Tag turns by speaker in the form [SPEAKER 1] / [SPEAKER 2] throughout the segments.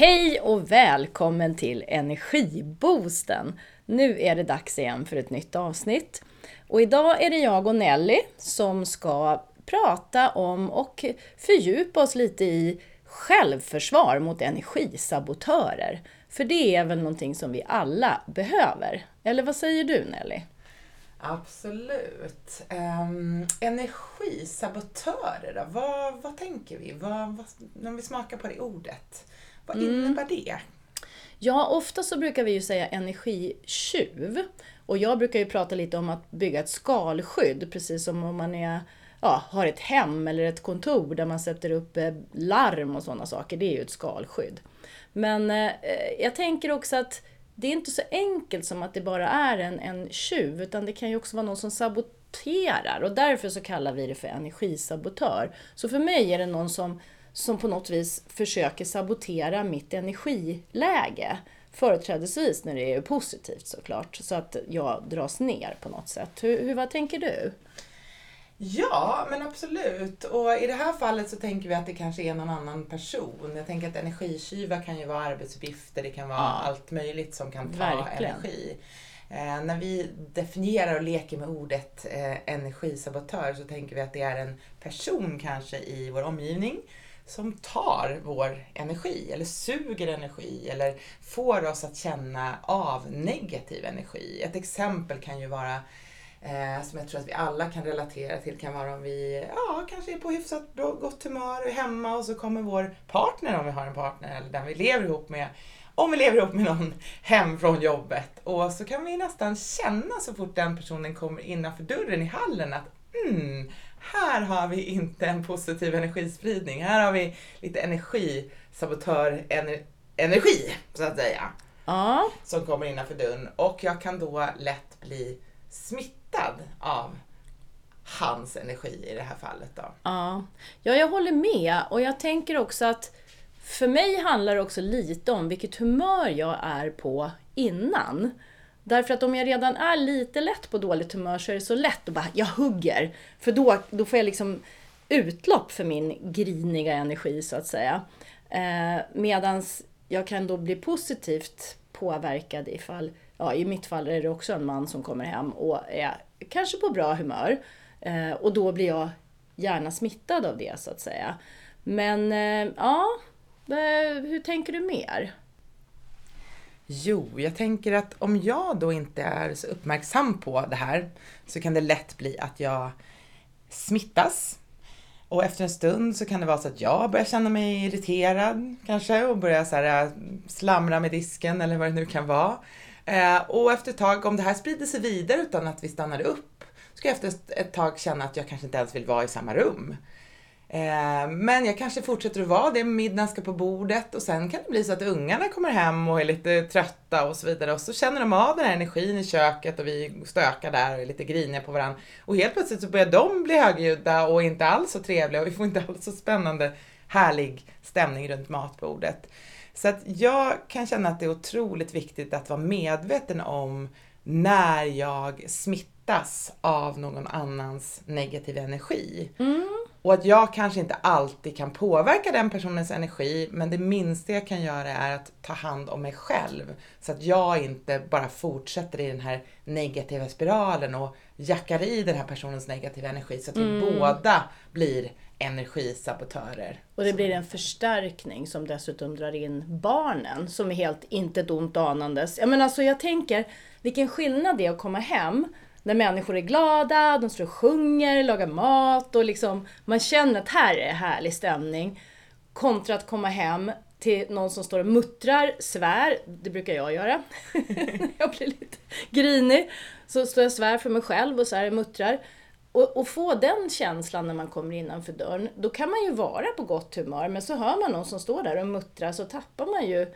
[SPEAKER 1] Hej och välkommen till Energiboosten! Nu är det dags igen för ett nytt avsnitt. Och idag är det jag och Nelly som ska prata om och fördjupa oss lite i självförsvar mot energisabotörer. För det är väl någonting som vi alla behöver. Eller vad säger du Nelly?
[SPEAKER 2] Absolut. Um, energisabotörer då? Vad, vad tänker vi? Vad, vad, när vi smakar på det ordet, vad mm. innebär det?
[SPEAKER 1] Ja, ofta så brukar vi ju säga energitjuv. Och jag brukar ju prata lite om att bygga ett skalskydd, precis som om man är, ja, har ett hem eller ett kontor där man sätter upp eh, larm och sådana saker. Det är ju ett skalskydd. Men eh, jag tänker också att det är inte så enkelt som att det bara är en, en tjuv, utan det kan ju också vara någon som saboterar och därför så kallar vi det för energisabotör. Så för mig är det någon som, som på något vis försöker sabotera mitt energiläge. Företrädesvis när det är positivt såklart, så att jag dras ner på något sätt. Hur, hur, vad tänker du?
[SPEAKER 2] Ja, men absolut. Och i det här fallet så tänker vi att det kanske är någon annan person. Jag tänker att energitjuvar kan ju vara arbetsuppgifter, det kan vara ja. allt möjligt som kan ta Verkligen. energi. Eh, när vi definierar och leker med ordet eh, energisabotör så tänker vi att det är en person kanske i vår omgivning som tar vår energi eller suger energi eller får oss att känna av negativ energi. Ett exempel kan ju vara eh, som jag tror att vi alla kan relatera till kan vara om vi ja, kanske är på hyfsat bra, gott humör och är hemma och så kommer vår partner, om vi har en partner, eller den vi lever ihop med, om vi lever ihop med någon hem från jobbet. Och så kan vi nästan känna så fort den personen kommer innanför dörren i hallen att mm, här har vi inte en positiv energispridning. Här har vi lite energisabotör ener, energi, så att säga. Ja. Som kommer innanför dörren. Och jag kan då lätt bli smittad smittad av hans energi i det här fallet då.
[SPEAKER 1] Ja, ja jag håller med och jag tänker också att för mig handlar det också lite om vilket humör jag är på innan. Därför att om jag redan är lite lätt på dåligt humör så är det så lätt att bara, jag hugger. För då, då får jag liksom utlopp för min griniga energi så att säga. Eh, medans jag kan då bli positivt påverkad ifall ja, i mitt fall är det också en man som kommer hem och är kanske på bra humör. Eh, och då blir jag gärna smittad av det så att säga. Men eh, ja, eh, hur tänker du mer?
[SPEAKER 2] Jo, jag tänker att om jag då inte är så uppmärksam på det här så kan det lätt bli att jag smittas. Och efter en stund så kan det vara så att jag börjar känna mig irriterad kanske och börjar så här, äh, slamra med disken eller vad det nu kan vara. Eh, och efter ett tag, om det här sprider sig vidare utan att vi stannar upp, ska jag efter ett tag känna att jag kanske inte ens vill vara i samma rum. Eh, men jag kanske fortsätter att vara det, middagen ska på bordet och sen kan det bli så att ungarna kommer hem och är lite trötta och så vidare och så känner de av den här energin i köket och vi stökar där och är lite griniga på varandra. Och helt plötsligt så börjar de bli högljudda och inte alls så trevliga och vi får inte alls så spännande, härlig stämning runt matbordet. Så att jag kan känna att det är otroligt viktigt att vara medveten om när jag smittas av någon annans negativa energi. Mm. Och att jag kanske inte alltid kan påverka den personens energi, men det minsta jag kan göra är att ta hand om mig själv. Så att jag inte bara fortsätter i den här negativa spiralen och jackar i den här personens negativa energi så att vi mm. båda blir energisabotörer.
[SPEAKER 1] Och det blir en förstärkning som dessutom drar in barnen som är helt inte ont anandes. Ja, men alltså jag tänker vilken skillnad det är att komma hem när människor är glada, de står och sjunger, lagar mat och liksom man känner att här är härlig stämning. Kontra att komma hem till någon som står och muttrar, svär, det brukar jag göra jag blir lite grinig. Så står jag och svär för mig själv och så här muttrar. Och, och, få den känslan när man kommer innanför dörren, då kan man ju vara på gott humör, men så hör man någon som står där och muttrar så tappar man ju...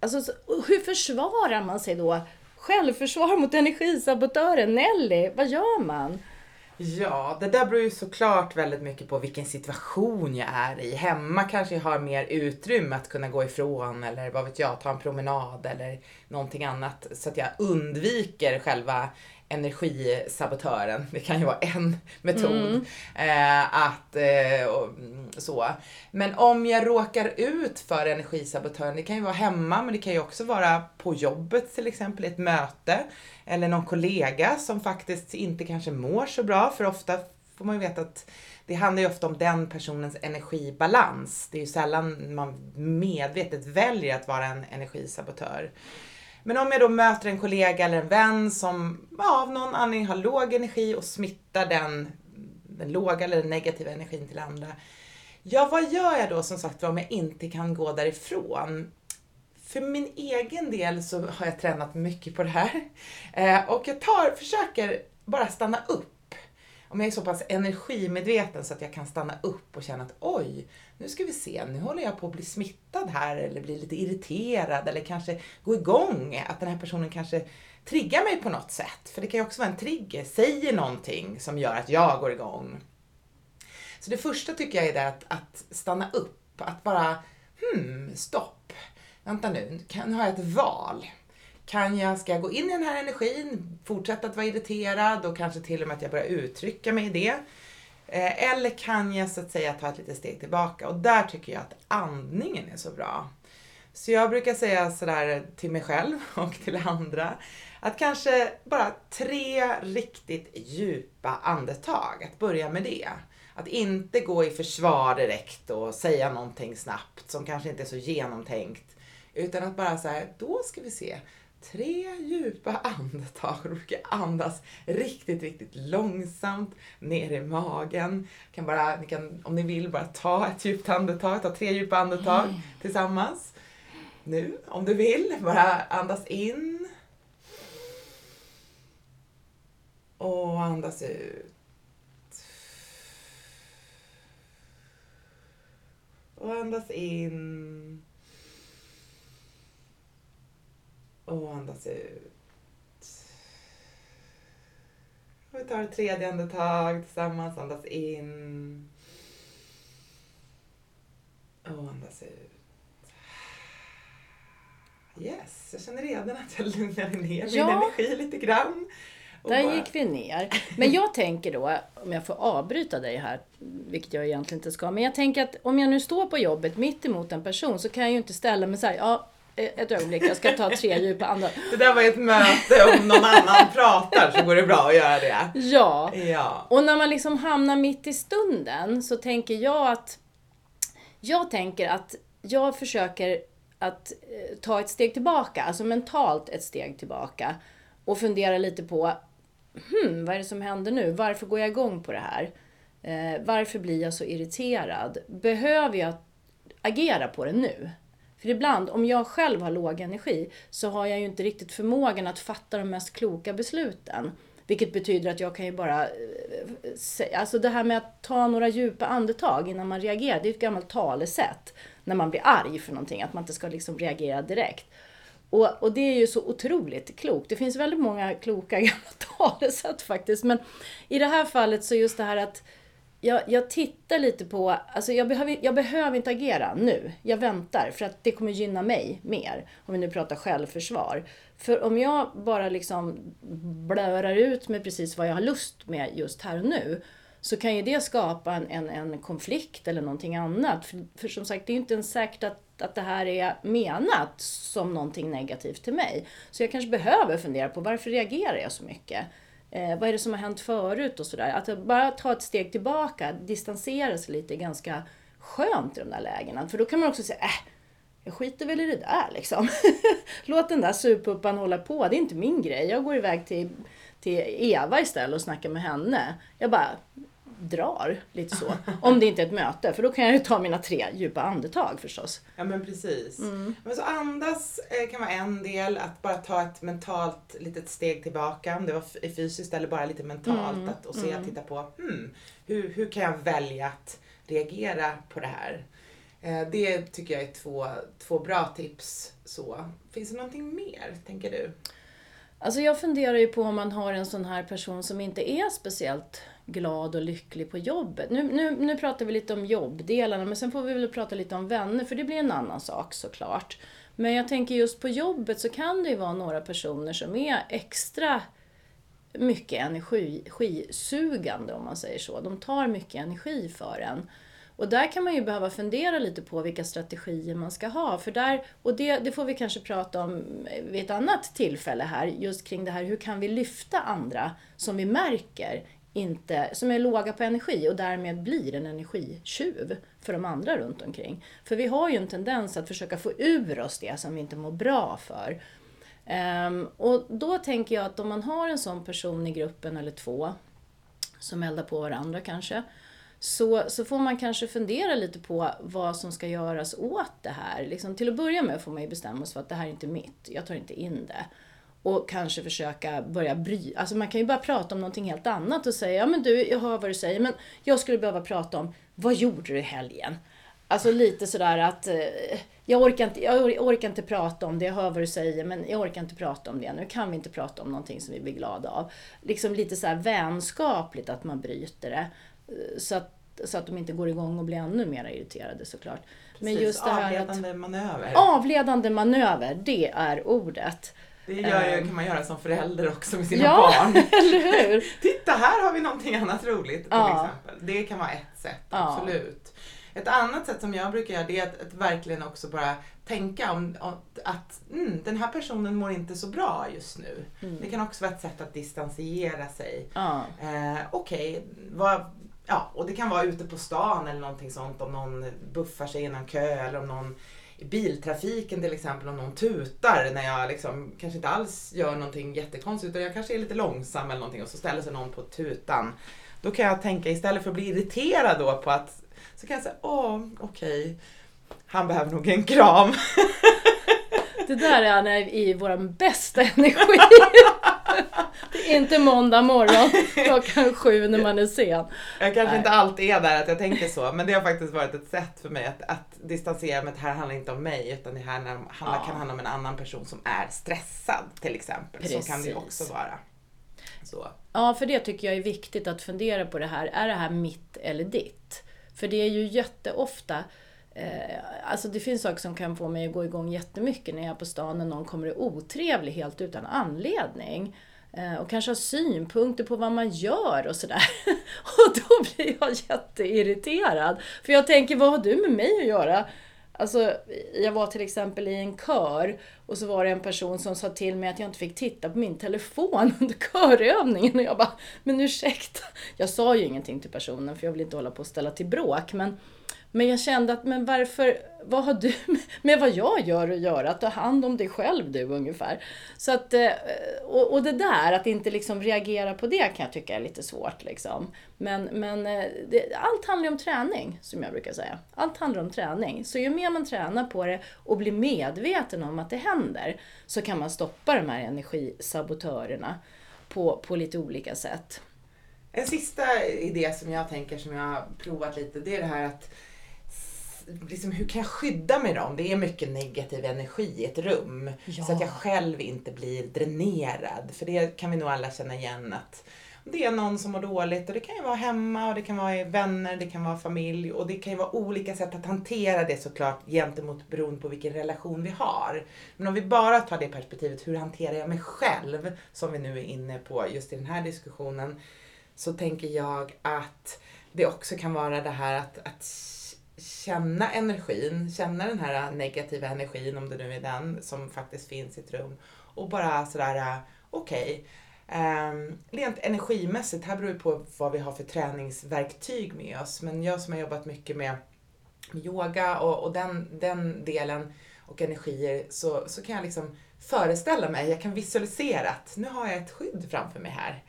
[SPEAKER 1] Alltså, hur försvarar man sig då? Självförsvar mot energisabotören Nelly, vad gör man?
[SPEAKER 2] Ja, det där beror ju såklart väldigt mycket på vilken situation jag är i. Hemma kanske jag har mer utrymme att kunna gå ifrån eller vad vet jag, ta en promenad eller någonting annat så att jag undviker själva energisabotören. Det kan ju vara en metod. Eh, att, eh, och, mm, så. Men om jag råkar ut för energisabotören, det kan ju vara hemma men det kan ju också vara på jobbet till exempel, ett möte. Eller någon kollega som faktiskt inte kanske mår så bra, för ofta får man ju veta att det handlar ju ofta om den personens energibalans. Det är ju sällan man medvetet väljer att vara en energisabotör. Men om jag då möter en kollega eller en vän som ja, av någon anledning har låg energi och smittar den, den låga eller den negativa energin till andra. Ja, vad gör jag då som sagt om jag inte kan gå därifrån? För min egen del så har jag tränat mycket på det här. Eh, och jag tar, försöker bara stanna upp om jag är så pass energimedveten så att jag kan stanna upp och känna att oj, nu ska vi se, nu håller jag på att bli smittad här eller bli lite irriterad eller kanske gå igång, att den här personen kanske triggar mig på något sätt. För det kan ju också vara en trigger, säger någonting som gör att jag går igång. Så det första tycker jag är det att, att stanna upp, att bara hmm, stopp. Vänta nu, nu har jag ett val. Kan jag, ska jag gå in i den här energin, fortsätta att vara irriterad och kanske till och med att jag börjar uttrycka mig i det? Eh, eller kan jag så att säga ta ett litet steg tillbaka? Och där tycker jag att andningen är så bra. Så jag brukar säga sådär till mig själv och till andra att kanske bara tre riktigt djupa andetag, att börja med det. Att inte gå i försvar direkt och säga någonting snabbt som kanske inte är så genomtänkt. Utan att bara säga, då ska vi se tre djupa andetag. Du brukar andas riktigt, riktigt långsamt ner i magen. Kan bara, ni kan, om ni vill, bara ta ett djupt andetag. Ta tre djupa andetag mm. tillsammans. Nu, om du vill, bara andas in. Och andas ut. Och andas in. Och andas ut. Och vi tar ett tredje andetag tillsammans. Andas in. Och andas ut. Yes, jag känner redan att jag lugnade ner ja. min energi lite grann.
[SPEAKER 1] Där bara... gick vi ner. Men jag tänker då, om jag får avbryta dig här, vilket jag egentligen inte ska, men jag tänker att om jag nu står på jobbet mitt emot en person så kan jag ju inte ställa mig så här, ja ett ögonblick, jag ska ta tre djupa andetag.
[SPEAKER 2] Det där var ett möte, om någon annan pratar så går det bra att göra det.
[SPEAKER 1] Ja. ja. Och när man liksom hamnar mitt i stunden så tänker jag att jag tänker att jag försöker att eh, ta ett steg tillbaka, alltså mentalt ett steg tillbaka och fundera lite på hmm, vad är det som händer nu? Varför går jag igång på det här? Eh, varför blir jag så irriterad? Behöver jag agera på det nu? För ibland, om jag själv har låg energi, så har jag ju inte riktigt förmågan att fatta de mest kloka besluten. Vilket betyder att jag kan ju bara... Eh, säga, alltså det här med att ta några djupa andetag innan man reagerar, det är ett gammalt talesätt. När man blir arg för någonting, att man inte ska liksom reagera direkt. Och, och det är ju så otroligt klokt. Det finns väldigt många kloka gamla talesätt faktiskt. Men i det här fallet så just det här att jag, jag tittar lite på, alltså jag behöver, jag behöver inte agera nu. Jag väntar för att det kommer gynna mig mer. Om vi nu pratar självförsvar. För om jag bara liksom blörar ut med precis vad jag har lust med just här och nu. Så kan ju det skapa en, en, en konflikt eller någonting annat. För, för som sagt, det är ju inte ens säkert att, att det här är menat som någonting negativt till mig. Så jag kanske behöver fundera på varför reagerar jag så mycket? Eh, vad är det som har hänt förut och sådär. Att bara ta ett steg tillbaka, distansera sig lite är ganska skönt i de där lägena. För då kan man också säga, äh, jag skiter väl i det där liksom. Låt den där surpuppan hålla på, det är inte min grej. Jag går iväg till, till Eva istället och snackar med henne. Jag bara, drar lite så. Om det inte är ett möte, för då kan jag ju ta mina tre djupa andetag förstås.
[SPEAKER 2] Ja men precis. Mm. Men så andas eh, kan vara en del, att bara ta ett mentalt litet steg tillbaka, om det var fysiskt eller bara lite mentalt, mm. att, och se, mm. titta på hmm, hur, hur kan jag välja att reagera på det här? Eh, det tycker jag är två, två bra tips. Så. Finns det någonting mer, tänker du?
[SPEAKER 1] Alltså jag funderar ju på om man har en sån här person som inte är speciellt glad och lycklig på jobbet. Nu, nu, nu pratar vi lite om jobbdelarna, men sen får vi väl prata lite om vänner, för det blir en annan sak såklart. Men jag tänker just på jobbet så kan det ju vara några personer som är extra mycket energisugande om man säger så. De tar mycket energi för en. Och där kan man ju behöva fundera lite på vilka strategier man ska ha. För där, och det, det får vi kanske prata om vid ett annat tillfälle här, just kring det här hur kan vi lyfta andra som vi märker inte, som är låga på energi och därmed blir en energitjuv för de andra runt omkring. För vi har ju en tendens att försöka få ur oss det som vi inte mår bra för. Um, och då tänker jag att om man har en sån person i gruppen eller två som eldar på varandra kanske, så, så får man kanske fundera lite på vad som ska göras åt det här. Liksom, till att börja med får man ju bestämma sig för att det här är inte mitt, jag tar inte in det. Och kanske försöka börja bry... Alltså man kan ju bara prata om någonting helt annat och säga, ja men du, jag hör vad du säger, men jag skulle behöva prata om, vad gjorde du i helgen? Alltså lite sådär att, eh, jag orkar, inte, jag orkar inte prata om det, jag hör vad du säger, men jag orkar inte prata om det. Nu kan vi inte prata om någonting som vi blir glada av. Liksom lite så vänskapligt att man bryter det. Så att, så att de inte går igång och blir ännu mer irriterade såklart.
[SPEAKER 2] Precis, Men just det här avledande att, manöver.
[SPEAKER 1] Avledande manöver, det är ordet.
[SPEAKER 2] Det gör, um, kan man göra som förälder också med sina
[SPEAKER 1] ja,
[SPEAKER 2] barn.
[SPEAKER 1] eller hur?
[SPEAKER 2] Titta, här har vi någonting annat roligt till ja. exempel. Det kan vara ett sätt, ja. absolut. Ett annat sätt som jag brukar göra det är att, att verkligen också bara tänka om, om att mm, den här personen mår inte så bra just nu. Mm. Det kan också vara ett sätt att distansiera sig.
[SPEAKER 1] Ja.
[SPEAKER 2] Eh, Okej, okay, ja, och det kan vara ute på stan eller någonting sånt om någon buffar sig innan kö eller om någon i biltrafiken till exempel om någon tutar när jag liksom kanske inte alls gör någonting jättekonstigt utan jag kanske är lite långsam eller någonting och så ställer sig någon på tutan. Då kan jag tänka istället för att bli irriterad då på att så kan jag säga åh okej, okay. han behöver nog en kram.
[SPEAKER 1] Det där är i vår bästa energi. Det är inte måndag morgon klockan sju när man är sen.
[SPEAKER 2] Jag kanske Nej. inte alltid är där att jag tänker så, men det har faktiskt varit ett sätt för mig att, att distansera mig. Det här handlar inte om mig, utan det här handlar, ja. kan handla om en annan person som är stressad till exempel. Precis. Så kan det också vara. Så.
[SPEAKER 1] Ja, för det tycker jag är viktigt att fundera på det här. Är det här mitt eller ditt? För det är ju jätteofta Eh, alltså det finns saker som kan få mig att gå igång jättemycket när jag är på stan när någon kommer och är otrevlig helt utan anledning. Eh, och kanske har synpunkter på vad man gör och sådär. och då blir jag jätteirriterad. För jag tänker, vad har du med mig att göra? Alltså, jag var till exempel i en kör och så var det en person som sa till mig att jag inte fick titta på min telefon under körövningen. Och jag bara, men ursäkta. Jag sa ju ingenting till personen för jag vill inte hålla på och ställa till bråk. Men men jag kände att, men varför, vad har du med vad jag gör att göra? Ta hand om dig själv du ungefär. Så att, eh, och, och det där, att inte liksom reagera på det kan jag tycka är lite svårt. Liksom. Men, men eh, det, allt handlar ju om träning, som jag brukar säga. Allt handlar om träning. Så ju mer man tränar på det och blir medveten om att det händer, så kan man stoppa de här energisabotörerna på, på lite olika sätt.
[SPEAKER 2] En sista idé som jag tänker som jag har provat lite, det är det här att liksom, hur kan jag skydda mig då? Det är mycket negativ energi i ett rum. Ja. Så att jag själv inte blir dränerad. För det kan vi nog alla känna igen att det är någon som mår dåligt och det kan ju vara hemma och det kan vara vänner, det kan vara familj och det kan ju vara olika sätt att hantera det såklart gentemot beroende på vilken relation vi har. Men om vi bara tar det perspektivet, hur hanterar jag mig själv, som vi nu är inne på just i den här diskussionen, så tänker jag att det också kan vara det här att, att känna energin, känna den här negativa energin, om det nu är den som faktiskt finns i ett rum. Och bara sådär, okej. Okay. Um, rent energimässigt, här beror det på vad vi har för träningsverktyg med oss. Men jag som har jobbat mycket med, yoga och, och den, den delen och energier så, så kan jag liksom föreställa mig, jag kan visualisera att nu har jag ett skydd framför mig här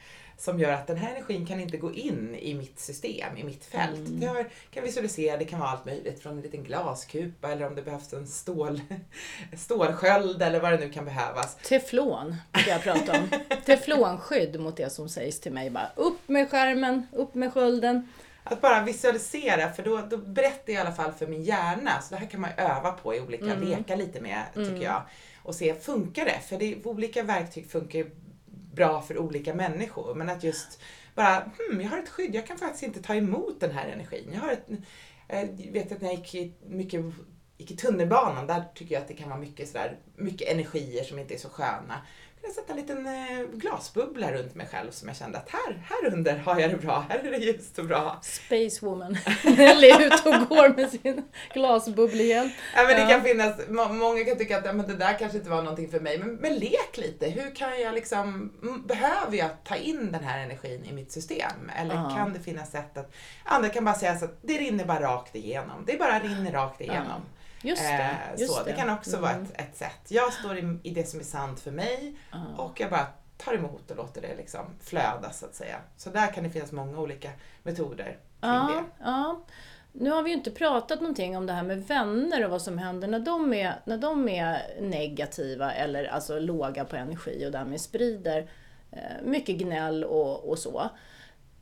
[SPEAKER 2] som gör att den här energin kan inte gå in i mitt system, i mitt fält. Mm. Jag kan visualisera, det kan vara allt möjligt från en liten glaskupa eller om det behövs en stål, stålsköld eller vad det nu kan behövas.
[SPEAKER 1] Teflon brukar jag prata om. Teflonskydd mot det som sägs till mig. Bara upp med skärmen, upp med skölden.
[SPEAKER 2] Att bara visualisera, för då, då berättar jag i alla fall för min hjärna. Så det här kan man öva på i olika, mm. leka lite med tycker mm. jag. Och se, funkar det? För det, olika verktyg funkar bra för olika människor. Men att just bara, hmm, jag har ett skydd, jag kan faktiskt inte ta emot den här energin. Jag har ett, eh, jag vet att när jag gick i, mycket, gick i tunnelbanan, där tycker jag att det kan vara mycket, sådär, mycket energier som inte är så sköna jag sätta en liten eh, glasbubbla runt mig själv som jag kände att här, här under har jag det bra, här är det ljust och bra.
[SPEAKER 1] Space woman. Är ute och går med sin glasbubblehjälp.
[SPEAKER 2] Ja, men det
[SPEAKER 1] Ja.
[SPEAKER 2] kan finnas, må- många kan tycka att ja, men det där kanske inte var någonting för mig, men, men lek lite. Hur kan jag liksom, behöver jag ta in den här energin i mitt system? Eller
[SPEAKER 1] Ja.
[SPEAKER 2] kan det finnas sätt att, andra kan bara säga så att det rinner bara rakt igenom. Det bara rinner rakt igenom.
[SPEAKER 1] Just det.
[SPEAKER 2] Eh,
[SPEAKER 1] Just
[SPEAKER 2] så, det. kan också vara
[SPEAKER 1] Mm.
[SPEAKER 2] ett, ett sätt. Jag står i, i det som är sant för mig
[SPEAKER 1] Ja.
[SPEAKER 2] och jag bara tar emot och låter det liksom flöda så att säga. Så där kan det finnas många olika metoder kring
[SPEAKER 1] Ja,
[SPEAKER 2] det.
[SPEAKER 1] ja. Nu har vi ju inte pratat någonting om det här med vänner och vad som händer när de är, när de är negativa eller alltså låga på energi och därmed sprider eh, mycket gnäll och, och så.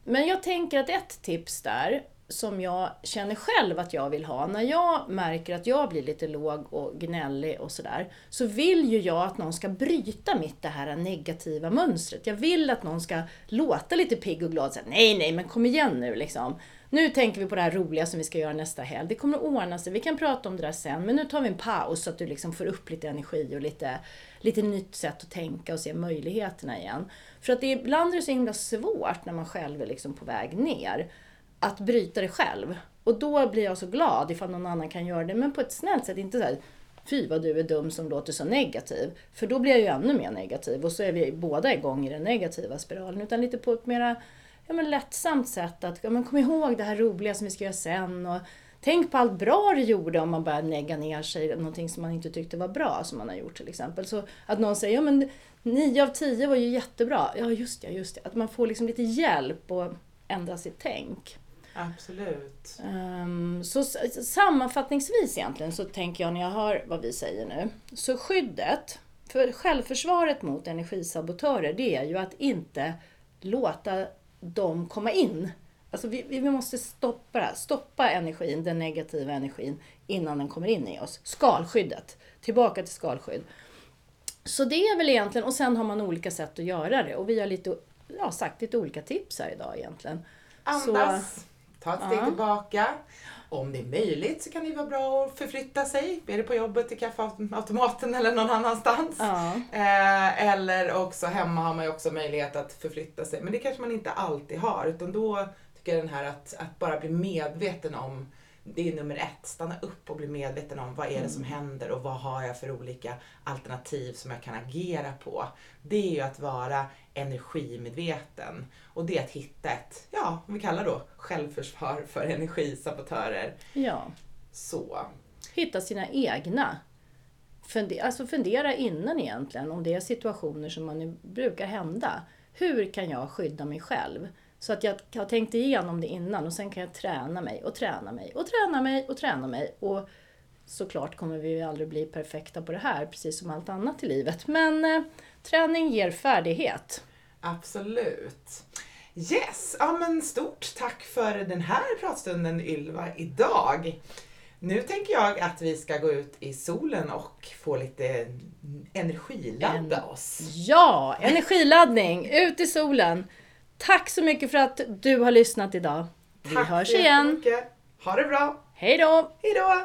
[SPEAKER 1] Men jag tänker att ett tips där som jag känner själv att jag vill ha, när jag märker att jag blir lite låg och gnällig och sådär, så vill ju jag att någon ska bryta mitt det här negativa mönstret. Jag vill att någon ska låta lite pigg och glad, säga nej nej men kom igen nu liksom. Nu tänker vi på det här roliga som vi ska göra nästa helg. Det kommer att ordna sig, vi kan prata om det där sen, men nu tar vi en paus så att du liksom får upp lite energi och lite, lite nytt sätt att tänka och se möjligheterna igen. För att det, ibland är det så himla svårt när man själv är liksom på väg ner att bryta det själv. Och då blir jag så glad ifall någon annan kan göra det, men på ett snällt sätt. Inte så här, fy vad du är dum som låter så negativ. För då blir jag ju ännu mer negativ och så är vi båda igång i den negativa spiralen. Utan lite på ett mera ja, men lättsamt sätt att ja, men kom ihåg det här roliga som vi ska göra sen. Och tänk på allt bra du gjorde om man börjar negga ner sig någonting som man inte tyckte var bra som man har gjort till exempel. Så att någon säger ja men nio av tio var ju jättebra. Ja just det, just det. Att man får liksom lite hjälp och ändra sitt tänk.
[SPEAKER 2] Absolut.
[SPEAKER 1] Ehm, så sammanfattningsvis egentligen så tänker jag när jag hör vad vi säger nu. Så skyddet, för självförsvaret mot energisabotörer det är ju att inte låta dem komma in. Alltså vi, vi måste stoppa. Stoppa energin, den negativa energin innan den kommer in i oss. Skalskyddet. Tillbaka till skalskydd. Så det är väl egentligen, och sen har man olika sätt att göra det. Och vi har lite, ja, sagt lite olika tips här idag egentligen.
[SPEAKER 2] Andas, ta ett steg
[SPEAKER 1] Ja.
[SPEAKER 2] tillbaka. Om det är möjligt så kan det vara bra att förflytta sig. Är det på jobbet till kaffeautomaten eller någon annanstans.
[SPEAKER 1] Ja.
[SPEAKER 2] Eh, eller också hemma har man ju också möjlighet att förflytta sig. Men det kanske man inte alltid har. Utan då tycker jag den här att, att bara bli medveten om det är nummer ett. Stanna upp och bli medveten om vad är det som händer och vad har jag för olika alternativ som jag kan agera på. Det är ju att vara energimedveten. Och det är att hitta ett, ja, vi kallar då självförsvar för energisabotörer.
[SPEAKER 1] ja.
[SPEAKER 2] Så.
[SPEAKER 1] hitta sina egna. Funde- alltså fundera innan egentligen om det är situationer som man brukar hända. Hur kan jag skydda mig själv? Så att jag har tänkt igenom det innan och sen kan jag träna mig och träna mig och träna mig och träna mig. Och såklart kommer vi ju aldrig bli perfekta på det här, precis som allt annat i livet. Men eh, träning ger färdighet.
[SPEAKER 2] Absolut. Yes, ja men stort tack för den här pratstunden Ylva idag. Nu tänker jag att vi ska gå ut i solen och få lite energiladda oss.
[SPEAKER 1] Ja, energiladdning, ut i solen. Tack så mycket för att du har lyssnat idag. Vi
[SPEAKER 2] Tack
[SPEAKER 1] hörs igen.
[SPEAKER 2] jättemycket. Ha det bra.
[SPEAKER 1] Hej då!
[SPEAKER 2] Hejdå!